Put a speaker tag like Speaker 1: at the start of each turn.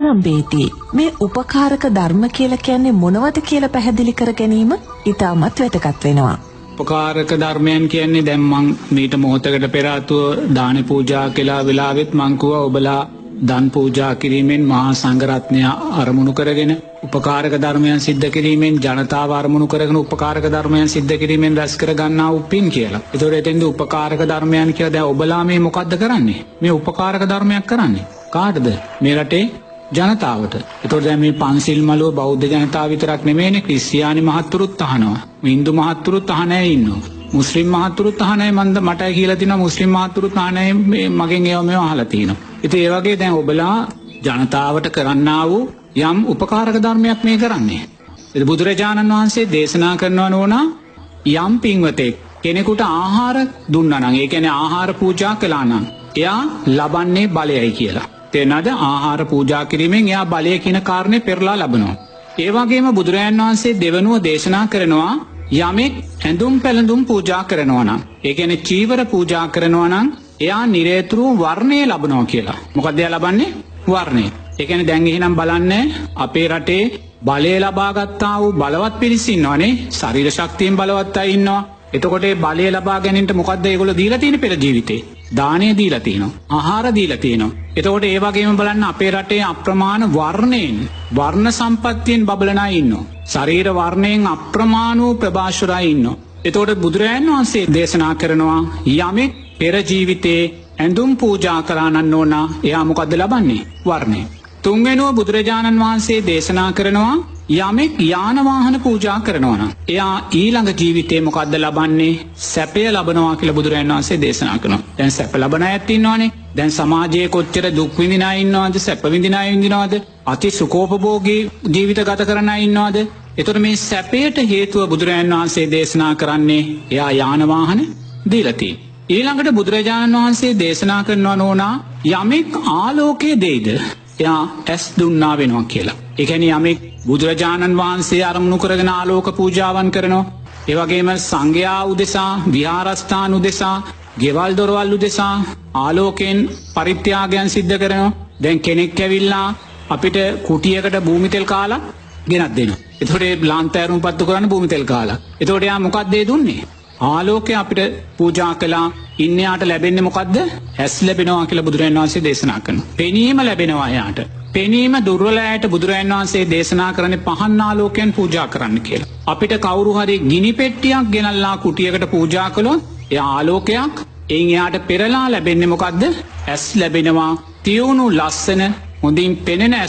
Speaker 1: ආරම්භයේදී මේ උපකාරක ධර්ම කියලා කියන්නේ මොනවද කියලා පැහැදිලි කර ගැනීම ඉතාමත් වැදගත් වෙනවා.
Speaker 2: උපකාරක ධර්මයන් කියන්නේ දැන් මං මීට මොහොතකට පෙර ආතුව දාන පූජා කළා වෙලාවෙත් මං කිව්වා ඔබලා දන් පූජා කිරීමෙන් මහා සංඝරත්නය අරමුණු කරගෙන උපකාරක ධර්මයන් සිද්ධ කිරීමෙන් ජනතාව අරමුණු කරගෙන උපකාරක ධර්මයන් සිද්ධ කිරීමෙන් රැස් කර ගන්නා වූ පින් කියලා. ඒතකොට එතෙන්ද උපකාරක ධර්මයන් කියලා දැන් ඔබලා මේ මොකද්ද කරන්නේ? මේ උපකාරක ධර්මයක් කරන්නේ. කාටද? මේ රටේ ජනතාවට. එතකොට දැන් මේ පන්සිල් මළුව බෞද්ධ ජනතාව විතරක් නෙමෙයිනේ ක්‍රිස්තියානි මහත්තුරුත් අහනවා. හින්දු මහත්තුරුත් අහන අය ඉන්නවා. මුස්ලිම් මහත්තුරුත් අහන අය මන්ද මට කියලා තිනවා මුස්ලිම් මහත්තුරුත් අහන අය මේ මගෙන් ඒව මේව අහලා තිනවා. ඉතින් ඒ වගේ දැන් ඔබලා ජනතාවට කරන්නා වූ යම් උපකාරක ධර්මයක් මේ කරන්නේ. ඉතින් බුදුරජාණන් වහන්සේ දේශනා කරනවා නෝනා යම් පින්වතෙක් කෙනෙකුට ආහාර දුන්නා නම් ඒ කියන්නේ ආහාර පූජා කළා නම් එයා ලබන්නේ බලයයි කියලා. තේනද ආහාර පූජා කිරීමෙන් එයා බලය කියන කාරණේ පෙරලා ලබනවා. ඒ වගේම බුදුරජාන් වහන්සේ දෙවනුව දේශනා කරනවා යමෙක් ඇඳුම් පැළඳුම් පූජා කරනවා නම් ඒ කියන්නේ චීවර පූජා කරනවා නම් එයා නිරේතුරු වර්ණය ලබනවා කියලා. මොකද එයා ලබන්නේ වර්ණය. ඒ කියන්නේ දැන් එහෙනම් බලන්න අපේ රටේ බලය ලබා ගත්තා වූ බලවත් පිරිස ඉන්නවනේ. ශරීර ශක්තියෙන් බලවත් අය ඉන්නවා. එතකොට ඒ බලය ලබා ගැනීමට මොකද්ද ඒගොල්ලෝ දීලා තියෙන පෙර ජීවිතේ? දානය දීලා තියෙනවා. ආහාර දීලා තියෙනවා. එතකොට ඒ වගේම බලන්න අපේ රටේ අප්‍රමාණ වර්ණයෙන් වර්ණ සම්පත්තියෙන් බබලන අය ඉන්නවා. ශරීර වර්ණයෙන් අප්‍රමාණ වූ ප්‍රභාෂුරයි ඉන්නවා. එතකොට බුදුරජාණන් වහන්සේ දේශනා කරනවා යමෙක් පෙර ජීවිතේ ඇඳුම් පූජා කරන්නන් ඕන එයා මොකද්ද ලබන්නේ? වර්ණය. තුන්වෙනුව බුදුරජාණන් වහන්සේ දේශනා කරනවා යමෙක් යානවාහන පූජා කරනවන. එයා ඊළඟ ජීවිතේ මොකක්ද ලබන්නේ? සැපය ලබනවා කියල බුදුරන් වන්සේ දේශනා කන දැන් සැප ලබන ඇත්තින්නවානේ දැන් සමාජයේ කොච්චර දුක්විදින ඉන්නවාද? සැපවිදින ඉදිනවාද අති සුකෝපභෝගී ජීවිත ගත කරන ඉන්නවාද? එතොට මේ සැපයට හේතුව බුදුරජන් වහන්සේ දේශනා කරන්නේ එයා යානවාහන දීලතිී. ඊළඟට බුදුරජාණන් වහන්සේ දේශනා කරනවා නෝනා යමෙක් ආලෝකයේ දෙයිද? එයා ඇස් දුන්නා වෙනවා කියලා. එකැන යමෙක් බුදුරජාණන් වහන්සේ අරමුණු කරගෙන ආලෝක පූජාවන් කරනවා. ඒවගේම සංඝයා උදෙසා විහාරස්ථාන උදෙසා ගෙවල් දොරවල් උදෙසා ආලෝකයෙන් පරිත්‍යාගයන් සිද්ධ කරනවා. දැන් කෙනෙක් ඇවිල්ලා අපිට කුටියකට භූමිතෙල් කාලා ගෙනත් දෙෙන. එතොට ලාන්තෑරුම් පත්තු කරන්න භූමිතෙල් කාලා. එතොට එයා මොකක්දේ දුන්නේ. ආලෝකය අපිට පූජා කලා ඉන්නයාට ලැබෙන්නේ මොකක්ද හැස් ලැබෙනවා කියලා බුදුරන් වහන්සේ දේශනා කන. පෙනීම ලැබෙනවා යාට. පෙනීම දුර්වලෑයට බුදුරන් වහන්සේ දේශනා කරන පහන්නාලෝකයන් පූජා කරන්න කියලා. අපිට කවුරු හරි ගිනි පෙට්ටියක් ගෙනල්ලා කුටියකට පූජා කළොත් එය ආලෝකයක් එයින් එයාට පෙරලා ලැබෙන්නේ මොකක්ද ඇස් ලැබෙනවා තියවුණු ලස්සන හොඳින් පෙනෙන ඇස්